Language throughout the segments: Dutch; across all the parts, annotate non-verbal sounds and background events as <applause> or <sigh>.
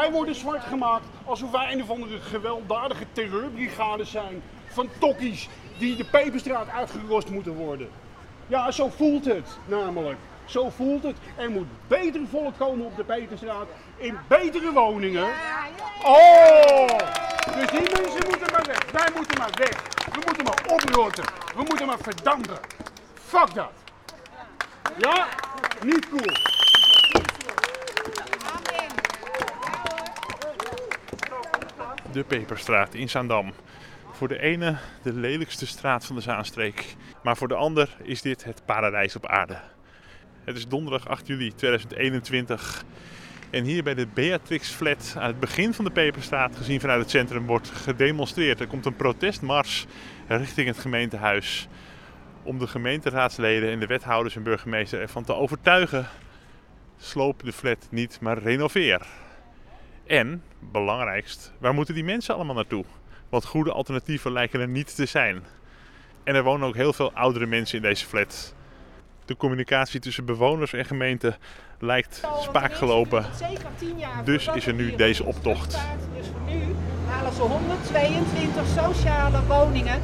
wij worden zwart gemaakt alsof wij een of andere gewelddadige terreurbrigade zijn. Van tokkies die de Peperstraat uitgerost moeten worden. Ja, zo voelt het namelijk. Zo voelt het. Er moet beter volk komen op de Peterstraat. In betere woningen. Oh! Dus die mensen moeten maar weg. Wij moeten maar weg. We moeten maar oprotten. We moeten maar verdampen. Fuck dat. Ja? Niet cool. De Peperstraat in Zaandam. Voor de ene de lelijkste straat van de Zaanstreek. Maar voor de ander is dit het paradijs op aarde. Het is donderdag 8 juli 2021. En hier bij de Beatrix Flat aan het begin van de Peperstraat, gezien vanuit het centrum, wordt gedemonstreerd. Er komt een protestmars richting het gemeentehuis. Om de gemeenteraadsleden en de wethouders en burgemeester ervan te overtuigen. Sloop de flat niet, maar renoveer. En, belangrijkst, waar moeten die mensen allemaal naartoe? Want goede alternatieven lijken er niet te zijn. En er wonen ook heel veel oudere mensen in deze flat. De communicatie tussen bewoners en gemeente lijkt spaak gelopen. Dus is er nu deze optocht. Dus voor nu halen ze 122 sociale woningen,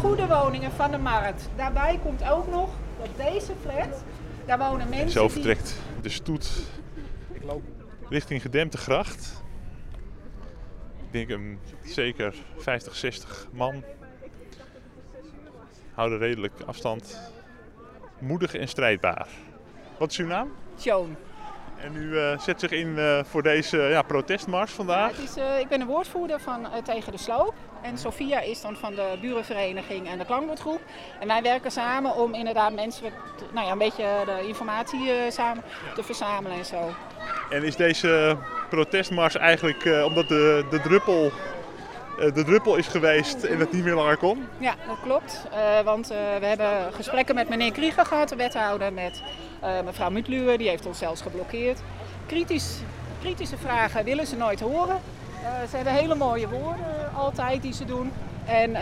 goede woningen van de markt. Daarbij komt ook nog dat deze flat, daar wonen mensen Zo die... vertrekt de stoet richting gedempte gracht. Ik denk een zeker 50, 60 man. Houden redelijk afstand. Moedig en strijdbaar. Wat is uw naam? Joan. En u eh, zet zich in eh, voor deze ja, protestmars vandaag. Is, eh, ik ben de woordvoerder van Tegen de Sloop. En Sophia is dan van de burenvereniging en de klankbordgroep. En wij werken samen om inderdaad mensen te- nou ja, een beetje de informatie samen te verzamelen en zo. En is deze protestmars eigenlijk eh, omdat de, de, druppel, eh, de druppel is geweest en het niet meer langer kon? Ja, dat klopt. Eh, want we hebben gesprekken met meneer Krieger gehad, de wethouder, met mevrouw Mutluwe, die heeft ons zelfs geblokkeerd. Kritisch, kritische vragen willen ze nooit horen. Ze hebben hele mooie woorden altijd die ze doen. En,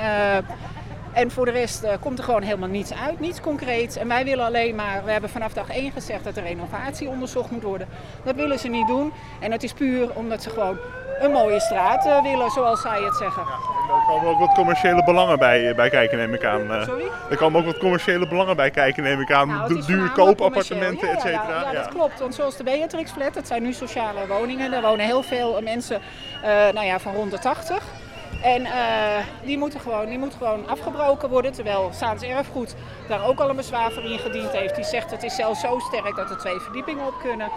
en voor de rest eh, komt er gewoon helemaal niets uit, niets concreets. En wij willen alleen maar, we hebben vanaf dag 1 gezegd dat de renovatie onderzocht moet worden. Dat willen ze niet doen. En dat is puur omdat ze gewoon een mooie straat eh, willen, zoals zij het zeggen. Er komen ook wat commerciële belangen bij, eh, bij kijken, neem ik aan. Sorry? Er komen ook wat commerciële belangen bij kijken, neem ik aan. Nou, het Du- is duur koopappartementen, et cetera. Ja, ja, Ja. dat klopt. Want zoals de Beatrix Flat, dat zijn nu sociale woningen. Daar wonen heel veel mensen eh, nou ja, van rond de 80. En eh, die, moeten gewoon, die moet gewoon afgebroken worden. Terwijl Saans Erfgoed daar ook al een bezwaar voor ingediend heeft. Die zegt het is zelfs zo sterk dat er twee verdiepingen op kunnen.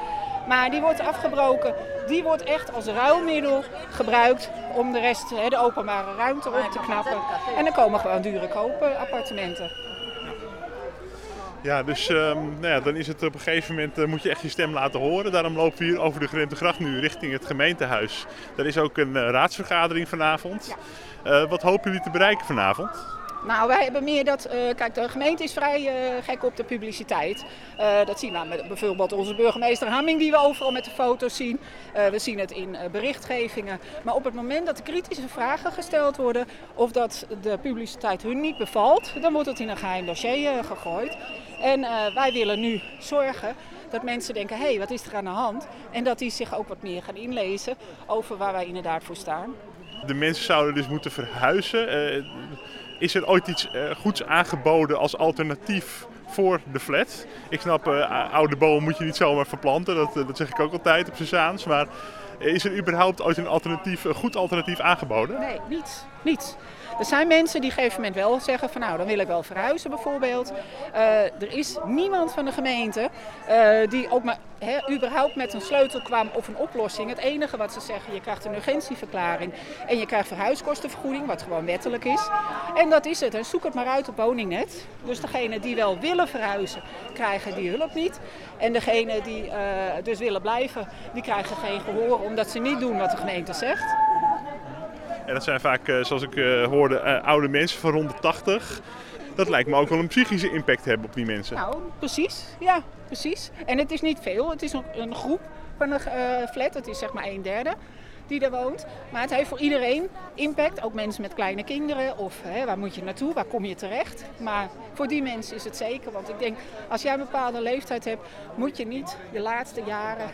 Maar die wordt afgebroken. Die wordt echt als ruilmiddel gebruikt om de rest, de openbare ruimte op te knappen. En dan komen gewoon dure koopappartementen. Ja, dus ehm, nou ja, dan is het op een gegeven moment, eh, moet je echt je stem laten horen. Daarom lopen we hier over de Geremte Gracht nu richting het gemeentehuis. Er is ook een eh, raadsvergadering vanavond. Eh, wat hopen jullie te bereiken vanavond? Nou, wij hebben meer dat. kijk, de gemeente is vrij gek op de publiciteit. Dat zien we met bijvoorbeeld onze burgemeester Hamming, die we overal met de foto's zien. We zien het in berichtgevingen. Maar op het moment dat er kritische vragen gesteld worden. of dat de publiciteit hun niet bevalt. dan wordt het in een geheim dossier gegooid. En eh, wij willen nu zorgen dat mensen denken: hé, hey, wat is er aan de hand? En dat die zich ook wat meer gaan inlezen over waar wij inderdaad voor staan. De mensen zouden dus moeten verhuizen. Eh, is er ooit iets eh, goeds aangeboden als alternatief voor de flat? Ik snap, oude bomen moet je niet zomaar verplanten. Dat, dat zeg ik ook altijd op Suzannes. Maar is er überhaupt ooit een, alternatief, een goed alternatief aangeboden? Nee, niets. niets. Er zijn mensen die op een gegeven moment wel zeggen van nou, dan wil ik wel verhuizen bijvoorbeeld. Eh, er is niemand van de gemeente eh, die ook maar überhaupt met een sleutel kwam of een oplossing. Het enige wat ze zeggen, je krijgt een urgentieverklaring en je krijgt verhuiskostenvergoeding, wat gewoon wettelijk is. En dat is het. En zoek het maar uit op woningnet. Dus degenen die wel willen verhuizen, krijgen die hulp niet. En degenen die eh, dus willen blijven, die krijgen geen gehoor omdat ze niet doen wat de gemeente zegt. En dat zijn vaak, eh, zoals ik eh, hoorde, eh, oude mensen van rond de 80. Dat lijkt me ook wel een psychische impact hebben op die mensen. Nou, precies. Ja, precies. En het is niet veel. Het is een, groep van een flat. Het is zeg maar een derde. Die er woont. Maar het heeft voor iedereen impact. Ook mensen met kleine kinderen. Of hè, waar moet je naartoe? Waar kom je terecht? Maar voor die mensen is het zeker. Want ik denk, als jij een bepaalde leeftijd hebt, moet je niet de laatste jaren,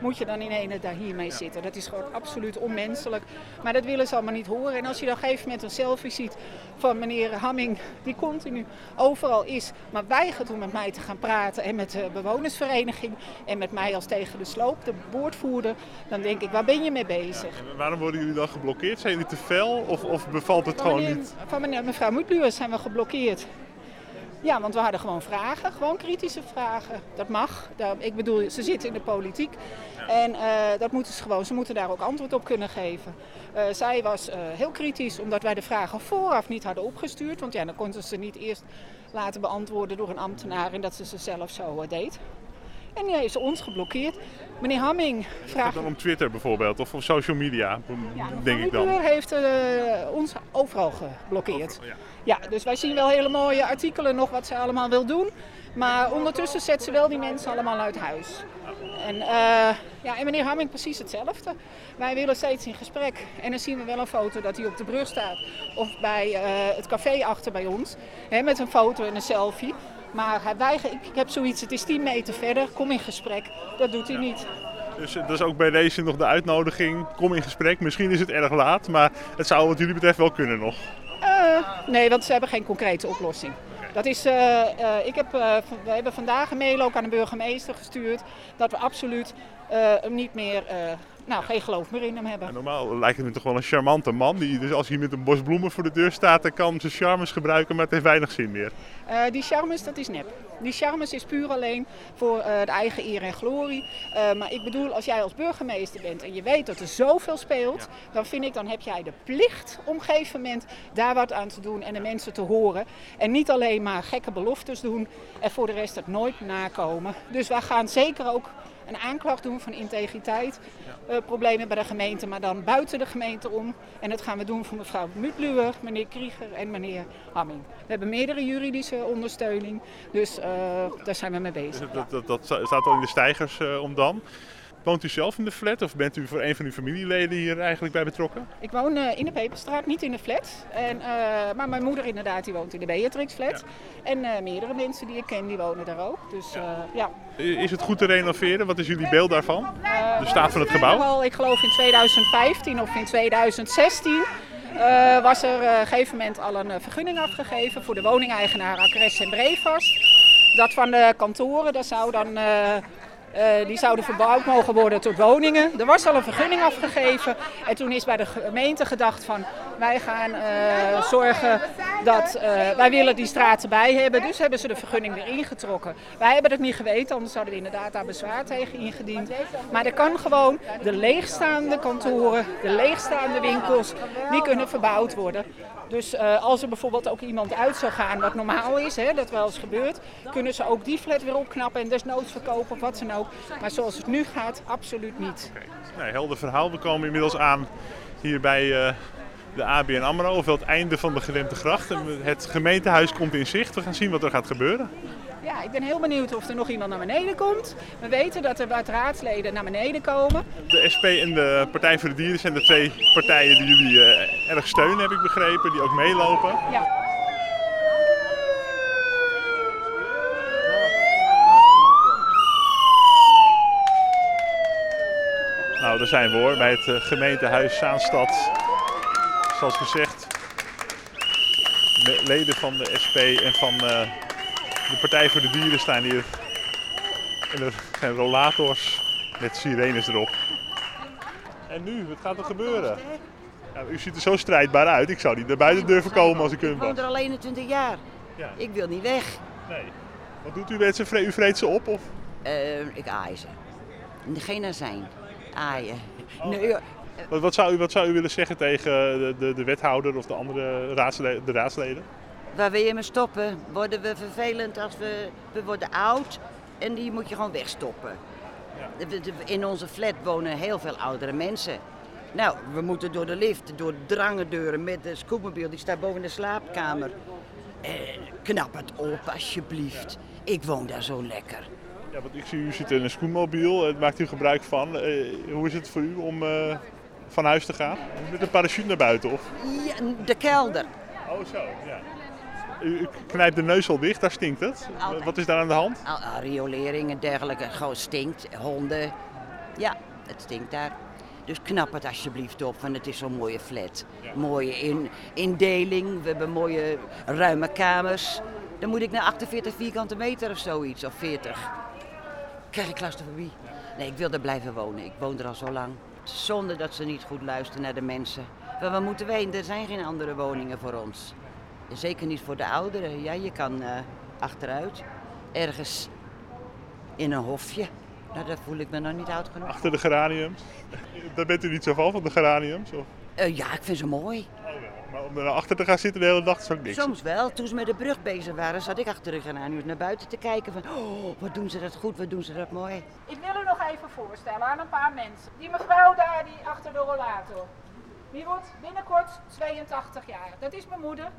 moet je dan in ene daar hiermee zitten. Dat is gewoon absoluut onmenselijk. Maar dat willen ze allemaal niet horen. En als je dan op een gegeven moment een selfie ziet van meneer Hamming, die continu overal is, maar weigert om met mij te gaan praten en met de bewonersvereniging en met mij als tegen de sloop, de boordvoerder, dan denk ik, waar ben je mee bezig? En waarom worden jullie dan geblokkeerd? Zijn jullie te fel of, of bevalt het Van gewoon meneer- niet? Van meneer, mevrouw Moetluwers zijn we geblokkeerd. Ja, want we hadden gewoon vragen, gewoon kritische vragen. Dat mag. Daar- ik bedoel, ze zitten in de politiek. En eh, dat moeten ze gewoon, ze moeten daar ook antwoord op kunnen geven. Eh, zij was eh, heel kritisch omdat wij de vragen vooraf niet hadden opgestuurd. Want ja, dan konden ze ze niet eerst laten beantwoorden door een ambtenaar en dat ze ze zelf zo deed. En die heeft ons geblokkeerd. Meneer Hamming vraagt. Dan om Twitter bijvoorbeeld of op social media, Ja, denk ik dan. Moetluwer heeft eh, ons overal geblokkeerd. Ja. Ja, dus wij zien wel hele mooie artikelen nog wat ze allemaal wil doen. Maar ondertussen zet ze wel die mensen allemaal uit huis. En, eh, ja, en meneer Hamming precies hetzelfde. Wij willen steeds in gesprek. En dan zien we wel een foto dat hij op de brug staat. Of bij eh, het café achter bij ons. Hè, met een foto en een selfie. Maar hij weigert, ik, heb zoiets, het is 10 meter verder, kom in gesprek. Dat doet hij niet. Dus eh, dat is ook bij deze nog de uitnodiging. Kom in gesprek. Misschien is het erg laat, maar het zou wat jullie betreft wel kunnen nog. Eh, nee, want ze hebben geen concrete oplossing. Dat is, eh, ik heb, we hebben vandaag een mail ook aan de burgemeester gestuurd dat we absoluut hem niet meer, nou geen geloof meer in hem hebben. En normaal lijkt het me toch wel een charmante man. Die, dus als hij met een bos bloemen voor de deur staat, dan kan zijn charmes gebruiken, maar het heeft weinig zin meer. Eh, die charmes, dat is nep. Die charmes is puur alleen voor eh, de eigen eer en glorie. Eh, maar ik bedoel, als jij als burgemeester bent en je weet dat er zoveel speelt, dan vind ik, dan heb jij de plicht om op een gegeven moment daar wat aan te doen en de mensen te horen. En niet alleen maar gekke beloftes doen en voor de rest het nooit nakomen. Dus wij gaan zeker ook een aanklacht doen van integriteit. eh, problemen bij de gemeente, maar dan buiten de gemeente om. En dat gaan we doen voor mevrouw Mutluwer, meneer Krieger en meneer Hamming. We hebben meerdere juridische ondersteuning, dus eh, daar zijn we mee bezig. Dat, dat, dat staat al in de stijgers eh, om dan. Woont u zelf in de flat of bent u voor een van uw familieleden hier eigenlijk bij betrokken? Ik woon eh, in de Peperstraat, niet in de flat. En, eh, maar mijn moeder inderdaad, die woont in de Beatrix-flat. En eh, meerdere mensen die ik ken, die wonen daar ook. Dus eh, ja. Is het goed te renoveren? Wat is jullie beeld daarvan? De staat van het gebouw? Al, ik geloof in 2015 of in 2016 eh, was er eh, op een gegeven moment al een vergunning afgegeven voor de woningeigenaar Acres en Brevast. Dat van de kantoren, dat zou dan, eh, die zouden verbouwd mogen worden tot woningen. Er was al een vergunning afgegeven en toen is bij de gemeente gedacht van wij gaan eh, zorgen dat eh, wij willen die straat erbij hebben. Dus hebben ze de vergunning weer ingetrokken. Wij hebben het niet geweten, anders hadden we inderdaad daar bezwaar tegen ingediend. Maar er kan gewoon de leegstaande kantoren, de leegstaande winkels, die kunnen verbouwd worden. Dus eh, als er bijvoorbeeld ook iemand uit zou gaan, wat normaal is, hè, dat wel eens gebeurt, kunnen ze ook die flat weer opknappen en desnoods verkopen wat dan ook. Maar zoals het nu gaat, absoluut niet. Nee, helder verhaal. We komen inmiddels aan hier bij eh, de ABN AMRO, of wel het einde van de gedempte gracht. Het gemeentehuis komt in zicht. We gaan zien wat er gaat gebeuren. Ja, ik ben heel benieuwd of er nog iemand naar beneden komt. We weten dat er wat raadsleden naar beneden komen. De SP en de Partij voor de Dieren zijn de twee partijen die jullie eh, erg steunen, heb ik begrepen, die ook meelopen. Ja. Nou, daar zijn we hoor, bij het eh, gemeentehuis Zaanstad. Zoals gezegd, leden van de SP en van eh, de Partij voor de Dieren staan hier. En er zijn rollators met sirenes erop. En nu, wat gaat er gebeuren? Ja, u ziet er zo strijdbaar uit. Ik zou niet naar buiten durven komen als ik Ik u woon was. er al 21 jaar. Ja. Ik wil niet weg. Nee. Wat doet u met ze? U vreet ze op? Of? Eh, ik aai ze. Geen azijn. Aaien. Nee, joh. Wat, wat, zou u, wat zou u willen zeggen tegen de, de, de wethouder of de andere raadsleden, de raadsleden? Waar wil je me stoppen? Worden we vervelend als we... We worden oud en die moet je gewoon wegstoppen. In onze flat wonen heel veel oudere mensen. Nou, we moeten door de lift, door de drangendeuren met de scootmobiel. Die staat boven de slaapkamer. Eh, knap het op, alsjeblieft. Ik woon daar zo lekker. Ja, want ik zie u zit in een schoenmobiel. Het maakt u gebruik van. Eh, hoe is het voor u om eh, van huis te gaan? Met een parachute naar buiten of? Ja, de kelder. Oh zo, ja. U, knijpt de neus al dicht, daar stinkt het. Altijd. Wat is daar aan de hand? Riolering en dergelijke. Gewoon stinkt. Honden. Ja, het stinkt daar. Dus knap het alsjeblieft op, want het is zo'n mooie flat. Mooie in, indeling. We hebben mooie ruime kamers. Dan moet ik naar 48 vierkante meter of zoiets, of 40. Krijg ik claustrofobie. Nee, ik wil er blijven wonen. Ik woon er al zo lang. Zonder dat ze niet goed luisteren naar de mensen. Maar wat moeten wij? Er zijn geen andere woningen voor ons. Zeker niet voor de ouderen. Ja, je kan eh, achteruit. Ergens in een hofje. Nou, daar voel ik me nog niet oud genoeg. Achter de geraniums? Daar bent u niet zo van, van de geraniums? Of? Eh, ja, ik vind ze mooi. Maar om er nou achter te gaan zitten de hele dag is ook niks. Soms wel. Toen ze met de brug bezig waren, zat ik achter de geraniums naar buiten te kijken. Van, oh, wat doen ze dat goed, wat doen ze dat mooi. Ik wil u nog even voorstellen aan een paar mensen. Die mevrouw daar, die achter de rollator. Die wordt binnenkort 82 jaar. Dat is mijn moeder.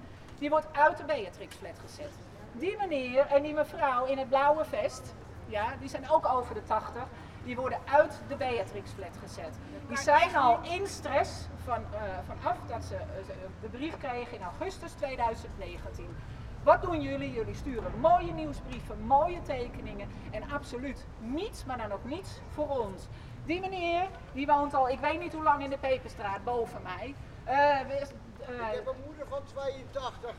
Die wordt uit de Beatrixflat gezet. Die meneer en die mevrouw in het blauwe vest, ja, die zijn ook over de 80. Die worden uit de Beatrixflat gezet. Die zijn al in stress van, eh, vanaf dat ze eh, ze de brief kregen in augustus 2019. Wat doen jullie? Jullie sturen mooie nieuwsbrieven, mooie tekeningen en absoluut niets, maar dan ook niets voor ons. Die meneer, die woont al, ik weet niet hoe lang in de Peperstraat boven mij. Eh, Ik heb een moeder van 82.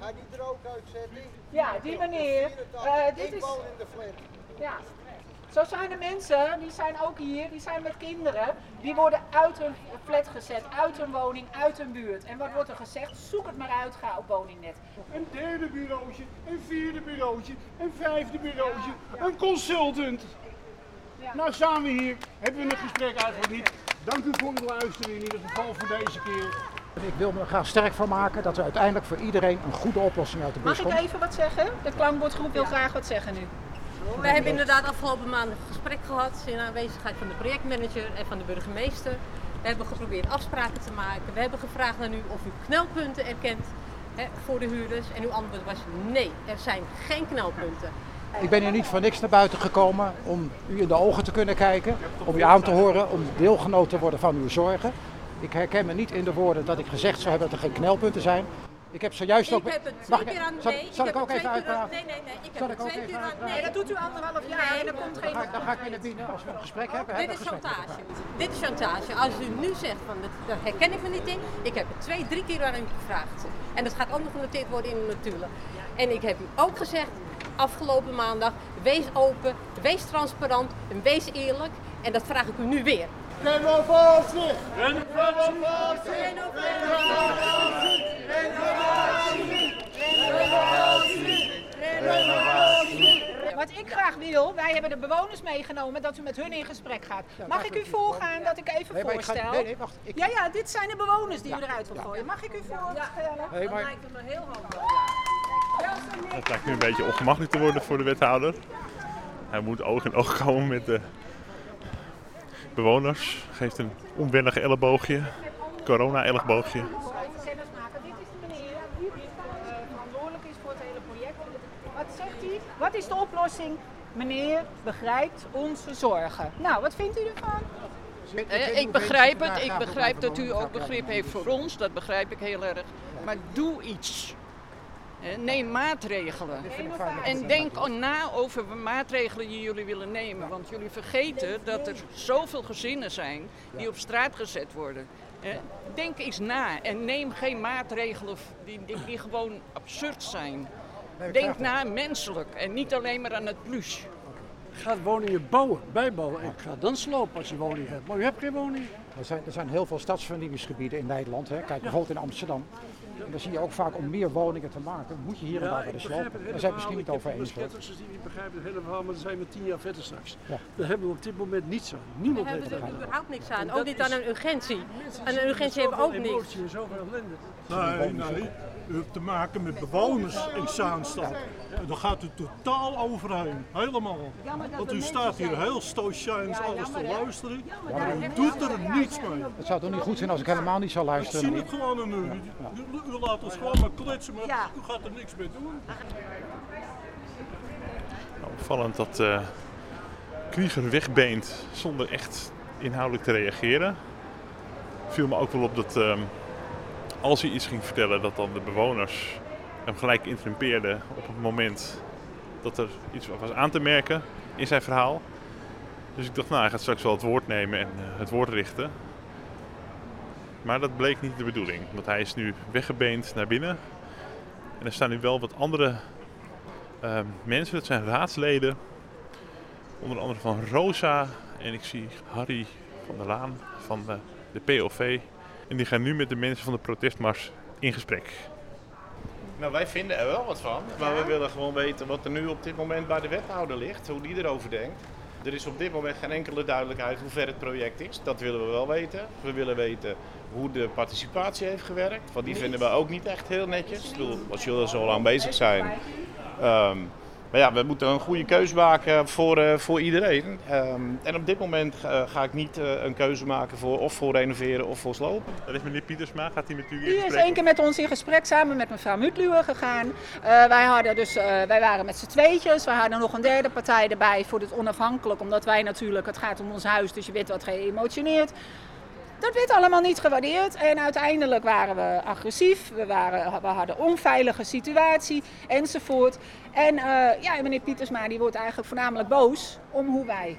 Ga die er ook uitzetten? Ja, die meneer, eh, dit ik is- woon in de flat. Ja. Zo zijn er mensen, die zijn ook hier, die zijn met kinderen, die worden uit hun flat gezet, uit hun woning, uit hun buurt. En wat wordt er gezegd? Zoek het maar uit, ga op woningnet. Een derde bureautje, een vierde bureautje, een vijfde bureautje, een consultant. Ja. Nou staan we hier, hebben we een gesprek eigenlijk niet. Dank u voor het luisteren in ieder geval voor deze keer. Ik wil me er graag sterk van maken dat er uiteindelijk voor iedereen een goede oplossing uit de bus Mag ik even wat zeggen? De klankbordgroep wil graag wat zeggen nu. We hebben inderdaad afgelopen maand een gesprek gehad in aanwezigheid van de projectmanager en van de burgemeester. We hebben geprobeerd afspraken te maken. We hebben gevraagd aan u of u knelpunten erkent hè, voor de huurders. En uw antwoord was nee, er zijn geen knelpunten. Ik ben hier niet voor niks naar buiten gekomen om u in de ogen te kunnen kijken, om u aan te horen, om deelgenoot te worden van uw zorgen. Ik herken me niet in de woorden dat ik gezegd zou hebben dat er geen knelpunten zijn. Ik heb zojuist ook... Ik heb het Mag twee ik- keer aan... zal, Nee, zal ik heb ook het even twee keer aan- uitpraten? Nee, nee, nee. Ik Zal heb ik het ook twee even keer aan... Nee, Nee, dat doet u anderhalf jaar en er komt Dan geen... ga, ik- dan ga ik in de binnen als we een gesprek hebben. Dit hebben is chantage. Dit is chantage. Als u nu zegt van dat, daar herken ik me niet in. Ik heb het twee, drie keer aan u gevraagd. En dat gaat ook nog genoteerd worden in de notulen. En ik heb u ook gezegd afgelopen maandag. Wees open, wees transparant en wees eerlijk. En dat vraag ik u nu weer. Renovatie! Renovatie! Renovatie! Wat ik graag wil, wij hebben de bewoners meegenomen dat u met hun in gesprek gaat. Mag ik u voorgaan dat ik even voorstel? nee, nee, wacht. Ik- Ja, ja, dit zijn de bewoners die u eruit wil gooien. Mag ik u voorstellen? Nee, maar Het lijkt nu een beetje ongemakkelijk te worden voor de wethouder. Hij moet oog in oog komen met de bewoners. Geeft een onwennig elleboogje. Corona-elleboogje. Kennis maken. Dit is de meneer die eh, verantwoordelijk is voor het hele project. Wat zegt hij? Wat is de oplossing? Meneer begrijpt onze zorgen. Nou, wat vindt u ervan? Eh, Ik begrijp het. Ik begrijp dat u ook begrip heeft voor ons. Dat begrijp ik heel erg. Maar doe iets. Eh, Neem maatregelen. En denk na over maatregelen die jullie willen nemen. Want jullie vergeten dat er zoveel gezinnen zijn die op straat gezet worden. Eh, Denk eens na en neem geen maatregelen die, die, die gewoon absurd zijn. Denk na menselijk en niet alleen maar aan het plus. gaat woningen bouwen, bijbouwen en ga dan slopen als je woning hebt. Maar u hebt geen woning. er zijn, er zijn heel veel stadsvernieuwingsgebieden in Nederland. Hè. Kijk bijvoorbeeld in Amsterdam. En dan zie je ook vaak om meer woningen te maken, moet je hier en daar ik het hele Daar zijn we misschien niet Ik over eens. schetsers die niet begrijpen het hele verhaal, maar dan zijn we tien jaar verder straks. Ja. Daar hebben we op dit moment niets aan. We Niemand hebben heeft er er überhaupt niks aan. Ook niet aan een urgentie. Aan een urgentie hebben we ook niks. emotie en zoveel ellende. Nee, nee. U hebt te maken met bewoners in Zaanstad. En daar gaat u totaal overheen. Helemaal. Want u staat hier heel stoïcijns alles te luisteren. Maar u doet er niets mee. Het zou toch niet goed zijn als ik helemaal niet zou Ik luisteren. zie naar het gewoon aan u. U, laat ons gewoon maar kletsen, maar Ja. u gaat er niks mee doen. Nou, opvallend dat eh Krieger wegbeent zonder echt inhoudelijk te reageren. viel me ook wel op dat ehm, als hij iets ging vertellen, dat dan de bewoners hem gelijk interrumpeerden op het moment dat er iets was aan te merken in zijn verhaal. Dus ik dacht, nou, hij gaat straks wel het woord nemen en eh, het woord richten. Maar dat bleek niet de bedoeling, want hij is nu weggebeend naar binnen. En er staan nu wel wat andere ehm, mensen, dat zijn raadsleden. Onder andere van Rosa en ik zie Harry van der Laan van de, de POV. En die gaan nu met de mensen van de protestmars in gesprek. Nou, wij vinden er wel wat van. Maar we willen gewoon weten wat er nu op dit moment bij de wethouder ligt. Hoe die erover denkt. Er is op dit moment geen enkele duidelijkheid hoe ver het project is. Dat willen we wel weten. We willen weten hoe de participatie heeft gewerkt. Want die vinden we ook niet echt heel netjes. Ik bedoel, als jullie zo lang bezig zijn. Ehm, maar ja, we moeten een goede keuze maken voor, uh, voor iedereen. Um, en op dit moment uh, ga ik niet uh, een keuze maken voor of voor renoveren of voor slopen. Dat is meneer Pietersma, gaat hij met u in Die gesprek? is één keer met ons in gesprek samen met mevrouw Mutluwe gegaan. wij, hadden dus, wij waren met z'n tweetjes. We hadden nog een derde partij erbij voor het onafhankelijk. Omdat wij natuurlijk, het gaat om ons huis, dus je weet wat geëmotioneerd. Dat werd allemaal niet gewaardeerd en uiteindelijk waren we agressief, we, waren, we hadden onveilige situatie enzovoort. En uh, ja, meneer Pietersma die wordt eigenlijk voornamelijk boos om hoe wij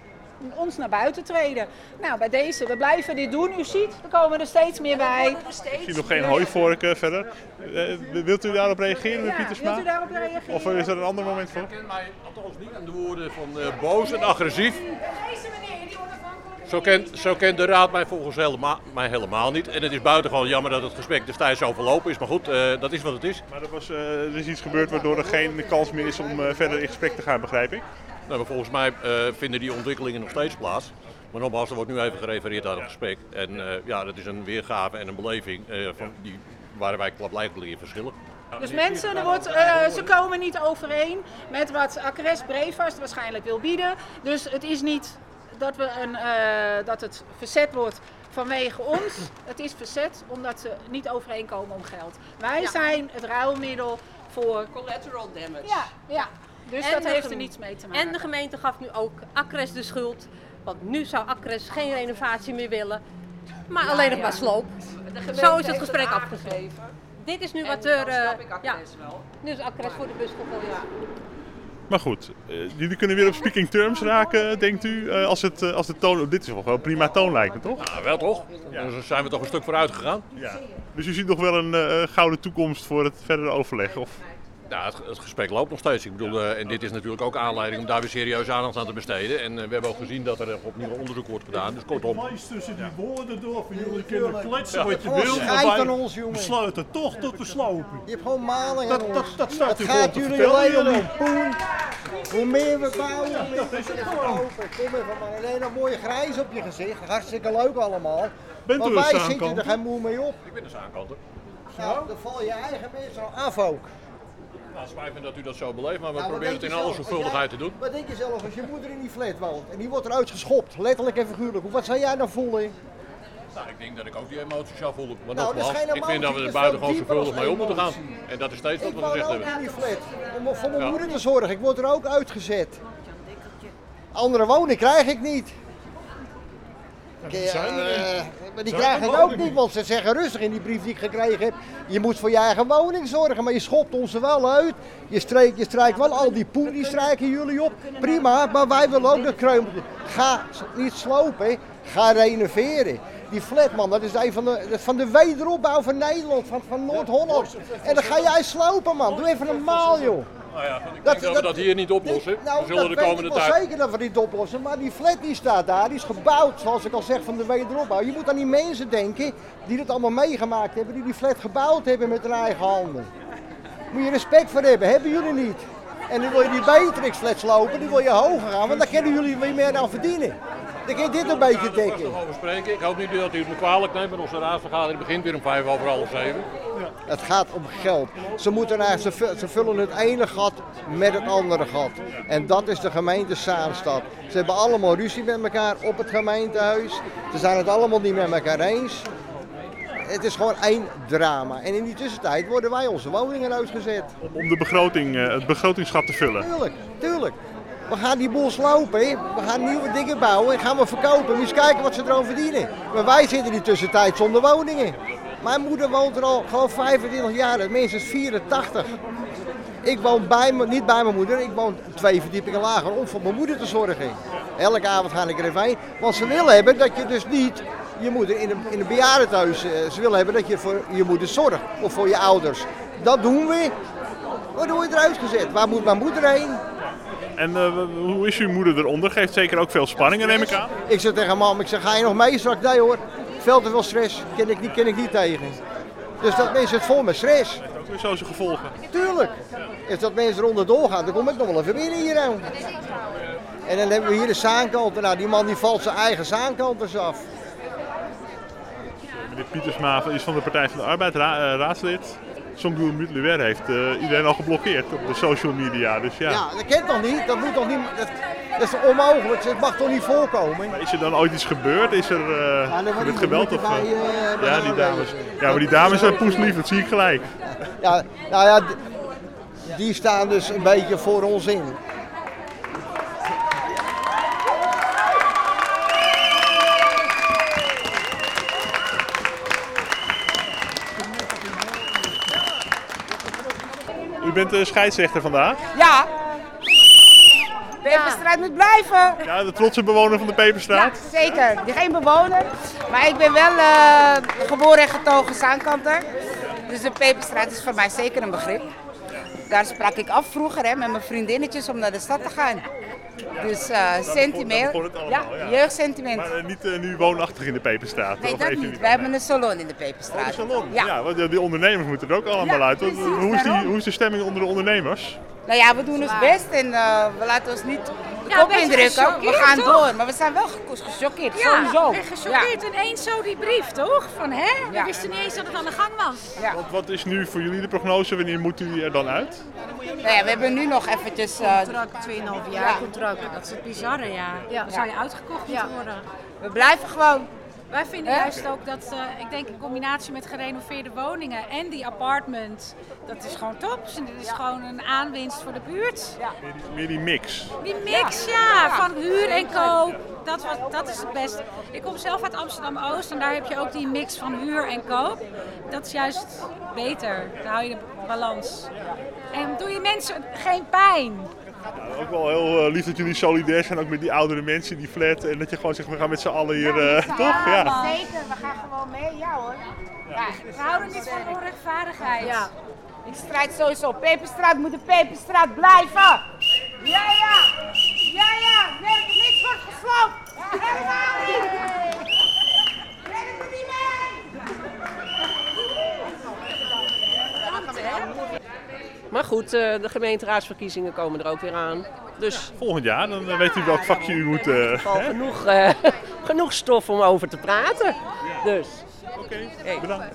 ons naar buiten treden. Nou, bij deze, we blijven dit doen. U ziet, er komen er steeds meer bij. Ik zie nog geen hooivorken verder. Uh, wilt u daarop reageren, meneer ja, Pietersma? Wilt u daarop reageren? Of is er een ander moment voor? Ik ken mij althans niet aan de woorden van uh, boos en agressief. Zo kent, zo kent de raad mij volgens helemaal, mij helemaal niet. En het is buitengewoon jammer dat het gesprek destijds zo verlopen is. Maar goed, uh, dat is wat het is. Maar er, was, uh, er is iets gebeurd waardoor er geen kans meer is om uh, verder in gesprek te gaan, begrijp ik? Nou, maar volgens mij vinden die ontwikkelingen nog steeds plaats. Maar nogmaals, er wordt nu even gerefereerd aan het gesprek. En ja, dat is een weergave en een beleving van die, waar wij klaarblijkelijk in verschillen. Dus mensen, er wordt, uh, ze komen niet overeen met wat Acres Brevast waarschijnlijk wil bieden. Dus het is niet dat, we een, uh, dat het verzet wordt vanwege ons. Het is verzet omdat ze niet overeenkomen om geld. Wij ja. zijn het ruilmiddel voor... Collateral damage. Ja, ja. dus En dat heeft er niets mee te maken. En de gemeente gaf nu ook Acres de schuld. Want nu zou Acres geen renovatie meer willen, maar Ja, alleen nog ja. maar sloop. Zo is het gesprek het afgesloten. Dit is nu En wat er. eh, ik ja, Acres wel. nu is Acres voor de bus gegooid. Maar goed, uh, jullie kunnen weer op speaking terms raken, denkt u? Uh, als, het, uh, als de toon. Dit is wel een prima toon, lijkt me toch? Ja, wel toch? Ja. Dus zijn we toch een stuk vooruit gegaan. Ja. Dus u ziet nog wel een gouden toekomst voor het verdere overleg? Of? Ja, het, het, gesprek loopt nog steeds. Ik bedoel, uh, en dit is natuurlijk ook aanleiding om daar weer serieus aandacht aan te besteden. En uh, we hebben ook gezien dat er opnieuw onderzoek wordt gedaan. Dus kortom. Het tussen die woorden door. Van jullie kunnen kletsen wat je wil. Maar ons, jongen. besluiten toch tot we slopen. Je hebt gewoon maling Dat- dat- dat staat u gaat jullie vertellen, alleen jullie. om poen. Hoe meer we bouwen, hoe meer we kunnen kopen. Kom even man, alleen een mooie grijs op je gezicht. Hartstikke leuk allemaal. Bent maar u een wij zitten er geen moe mee op. Ik ben de zaankanter. Nou, dan val je eigen mensen al af ook. Nou, spijt me dat u dat zo beleeft, maar we Nou, proberen het in alle zorgvuldigheid te doen. Wat denk je zelf als je moeder in die flat woont en die wordt eruit geschopt, letterlijk en figuurlijk. Wat zou jij dan voelen? Nou, ik denk dat ik ook die emotie zou voelen. Maar Nou, nogmaals, ik vind dat we er buitengewoon zorgvuldig mee om moeten gaan. En dat is steeds wat Ik we woon gezegd hebben. in die flat om voor mijn Ja. moeder te zorgen. Ik word er ook uitgezet. Andere woning krijg ik niet. Eh, maar die krijgen het ook niet, want ze zeggen rustig in die brief die ik gekregen heb. Je moet voor je eigen woning zorgen, maar je schopt ons er wel uit. Je strijkt je strijkt wel al die poen, die strijken jullie op. Prima, maar wij willen ook dat kreumeltje. Ga niet slopen, ga renoveren. Die flat man, dat is een van de, dat van de wederopbouw van Nederland, van, van Noord-Holland. En dan ga jij slopen man, doe even normaal joh. Nou ja, ik denk dat we dat hier niet oplossen. Nou, We zullen dat de komende tijd... zeker dat we dit oplossen. Maar die flat die staat daar, die is gebouwd, zoals ik al zeg, van de wederopbouw. Je moet aan die mensen denken die dat allemaal meegemaakt hebben, die die flat gebouwd hebben met hun eigen handen. Moet je respect voor hebben, hebben jullie niet. En nu wil je die Beatrix flats lopen, die wil je hoger gaan, want daar kunnen jullie weer meer aan verdienen. Dan kun je dit een beetje er nog over spreken. Ik hoop niet dat u het me kwalijk neemt, maar onze raadsvergadering begint weer om vijf over half zeven. Het gaat om geld. Ze, moeten naar, ze, ze vullen het ene gat met het andere gat. En dat is de gemeente Zaanstad. Ze hebben allemaal ruzie met elkaar op het gemeentehuis. Ze zijn het allemaal niet met elkaar eens. Het is gewoon één drama. En in die tussentijd worden wij onze woningen uitgezet. Om de begroting, uh, het begrotingsgat te vullen. Tuurlijk, tuurlijk. We gaan die boel slopen, we gaan nieuwe dingen bouwen en gaan we verkopen. Moet eens kijken wat ze erover verdienen. Maar wij zitten die tussentijd zonder woningen. Mijn moeder woont er al gewoon 25 jaar, minstens 84. Ik woon bij niet bij mijn moeder, ik woon twee verdiepingen lager om voor mijn moeder te zorgen. Elke avond ga ik er even heen. Want ze willen hebben dat je dus niet je moeder in een, in een eh, ze willen hebben dat je voor je moeder zorgt of voor je ouders. Dat doen we. Wat word je eruit gezet? Waar moet mijn moeder heen? En eh, hoe is uw moeder eronder? Geeft zeker ook veel spanningen, neem ik aan. Ik zeg tegen mam, ik zeg, ga je nog mee straks? Nee hoor, veel te veel stress, ken ik niet, ken ik niet tegen. Dus dat mensen het vol met stress. Ook weer zo zijn gevolgen. Tuurlijk. Als dat mensen eronder doorgaan, dan kom ik nog wel even binnen hier aan. En dan hebben we hier de zaankanten. Nou, die man die valt zijn eigen zaankanters af. Meneer Pietersma is van de Partij van de Arbeid, ra- eh, raadslid. Songdoel Mutluwer heeft eh, iedereen al geblokkeerd op de social media. Dus ja. Ja, dat kent toch niet? Dat moet toch niet... Dat, dat is onmogelijk? Dat mag toch niet voorkomen? Is er dan ooit iets gebeurd? Is er eh dan wordt met geweld? Of, bij, eh, eh, ja, die dames. Ja, maar die dames zijn poeslief, dat zie ik gelijk. Ja, nou ja, die staan dus een beetje voor ons in. Bent de scheidsrechter vandaag. Ja. Peperstraat moet blijven. Ja, de trotse bewoner van de Peperstraat. Zeker. Geen bewoner. Maar ik ben wel eh, geboren en getogen Zaankanter. Dus de Peperstraat is voor mij zeker een begrip. Daar sprak ik af vroeger hè, met mijn vriendinnetjes om naar de stad te gaan. Dus eh sentiment. allemaal, ja. jeugdsentiment. Maar eh, niet eh, nu woonachtig in de Peperstraat. Nee, Of dat niet. We hebben een salon in de Peperstraat. Oh, salon. Ja. Ja, want die- ondernemers moeten er ook allemaal Ja, uit. Precies, hoe, is die, hoe is de stemming onder de ondernemers? Nou ja, we doen ons best en we laten ons niet Ja, indrukken. We gaan toch? door, maar we zijn wel ge- gechoqueerd, Ja, sowieso. en gechoqueerd ineens zo die brief, toch? Van hè? We Ja. wisten niet eens dat het aan de gang was. Ja. Wat, wat is nu voor jullie de prognose? Wanneer moet u er dan uit? Nou ja, we hebben nu nog eventjes... eh, Contract, 2,5 jaar Ja. contract. Dat is het bizarre, ja. Ja. Dan zou je uitgekocht moeten worden. we blijven gewoon. Wij vinden juist ook dat, eh, ik denk in combinatie met gerenoveerde woningen en die apartment, dat is gewoon top. Dus dit is gewoon een aanwinst voor de buurt. Meer die, meer die mix. Die mix, ja, van huur en koop, dat, was, dat is het beste. Ik kom zelf uit Amsterdam-Oost en daar heb je ook die mix van huur en koop. Dat is juist beter, dan hou je de balans. En doe je mensen geen pijn. Ja, ook wel heel eh, lief dat jullie solidair zijn, ook met die oudere mensen in die flat. En dat je gewoon zegt, we gaan met z'n allen hier, eh, toch? Ja. Zeker, we gaan gewoon mee, ja hoor. Ja, We houden niet van onrechtvaardigheid. Ja. Ik strijd sowieso. Peperstraat moet de Peperstraat blijven. Ja, ja. Ja, ja. Nee, niks wordt gesloopt. Helemaal niet. Nee, dat moet niet mee. Maar goed, eh, de gemeenteraadsverkiezingen komen er ook weer aan. Dus Volgend jaar, dan eh, weet u welk vakje u moet... al hè? genoeg, eh, <laughs> genoeg stof om over te praten. Dus. Oké, Hey, bedankt.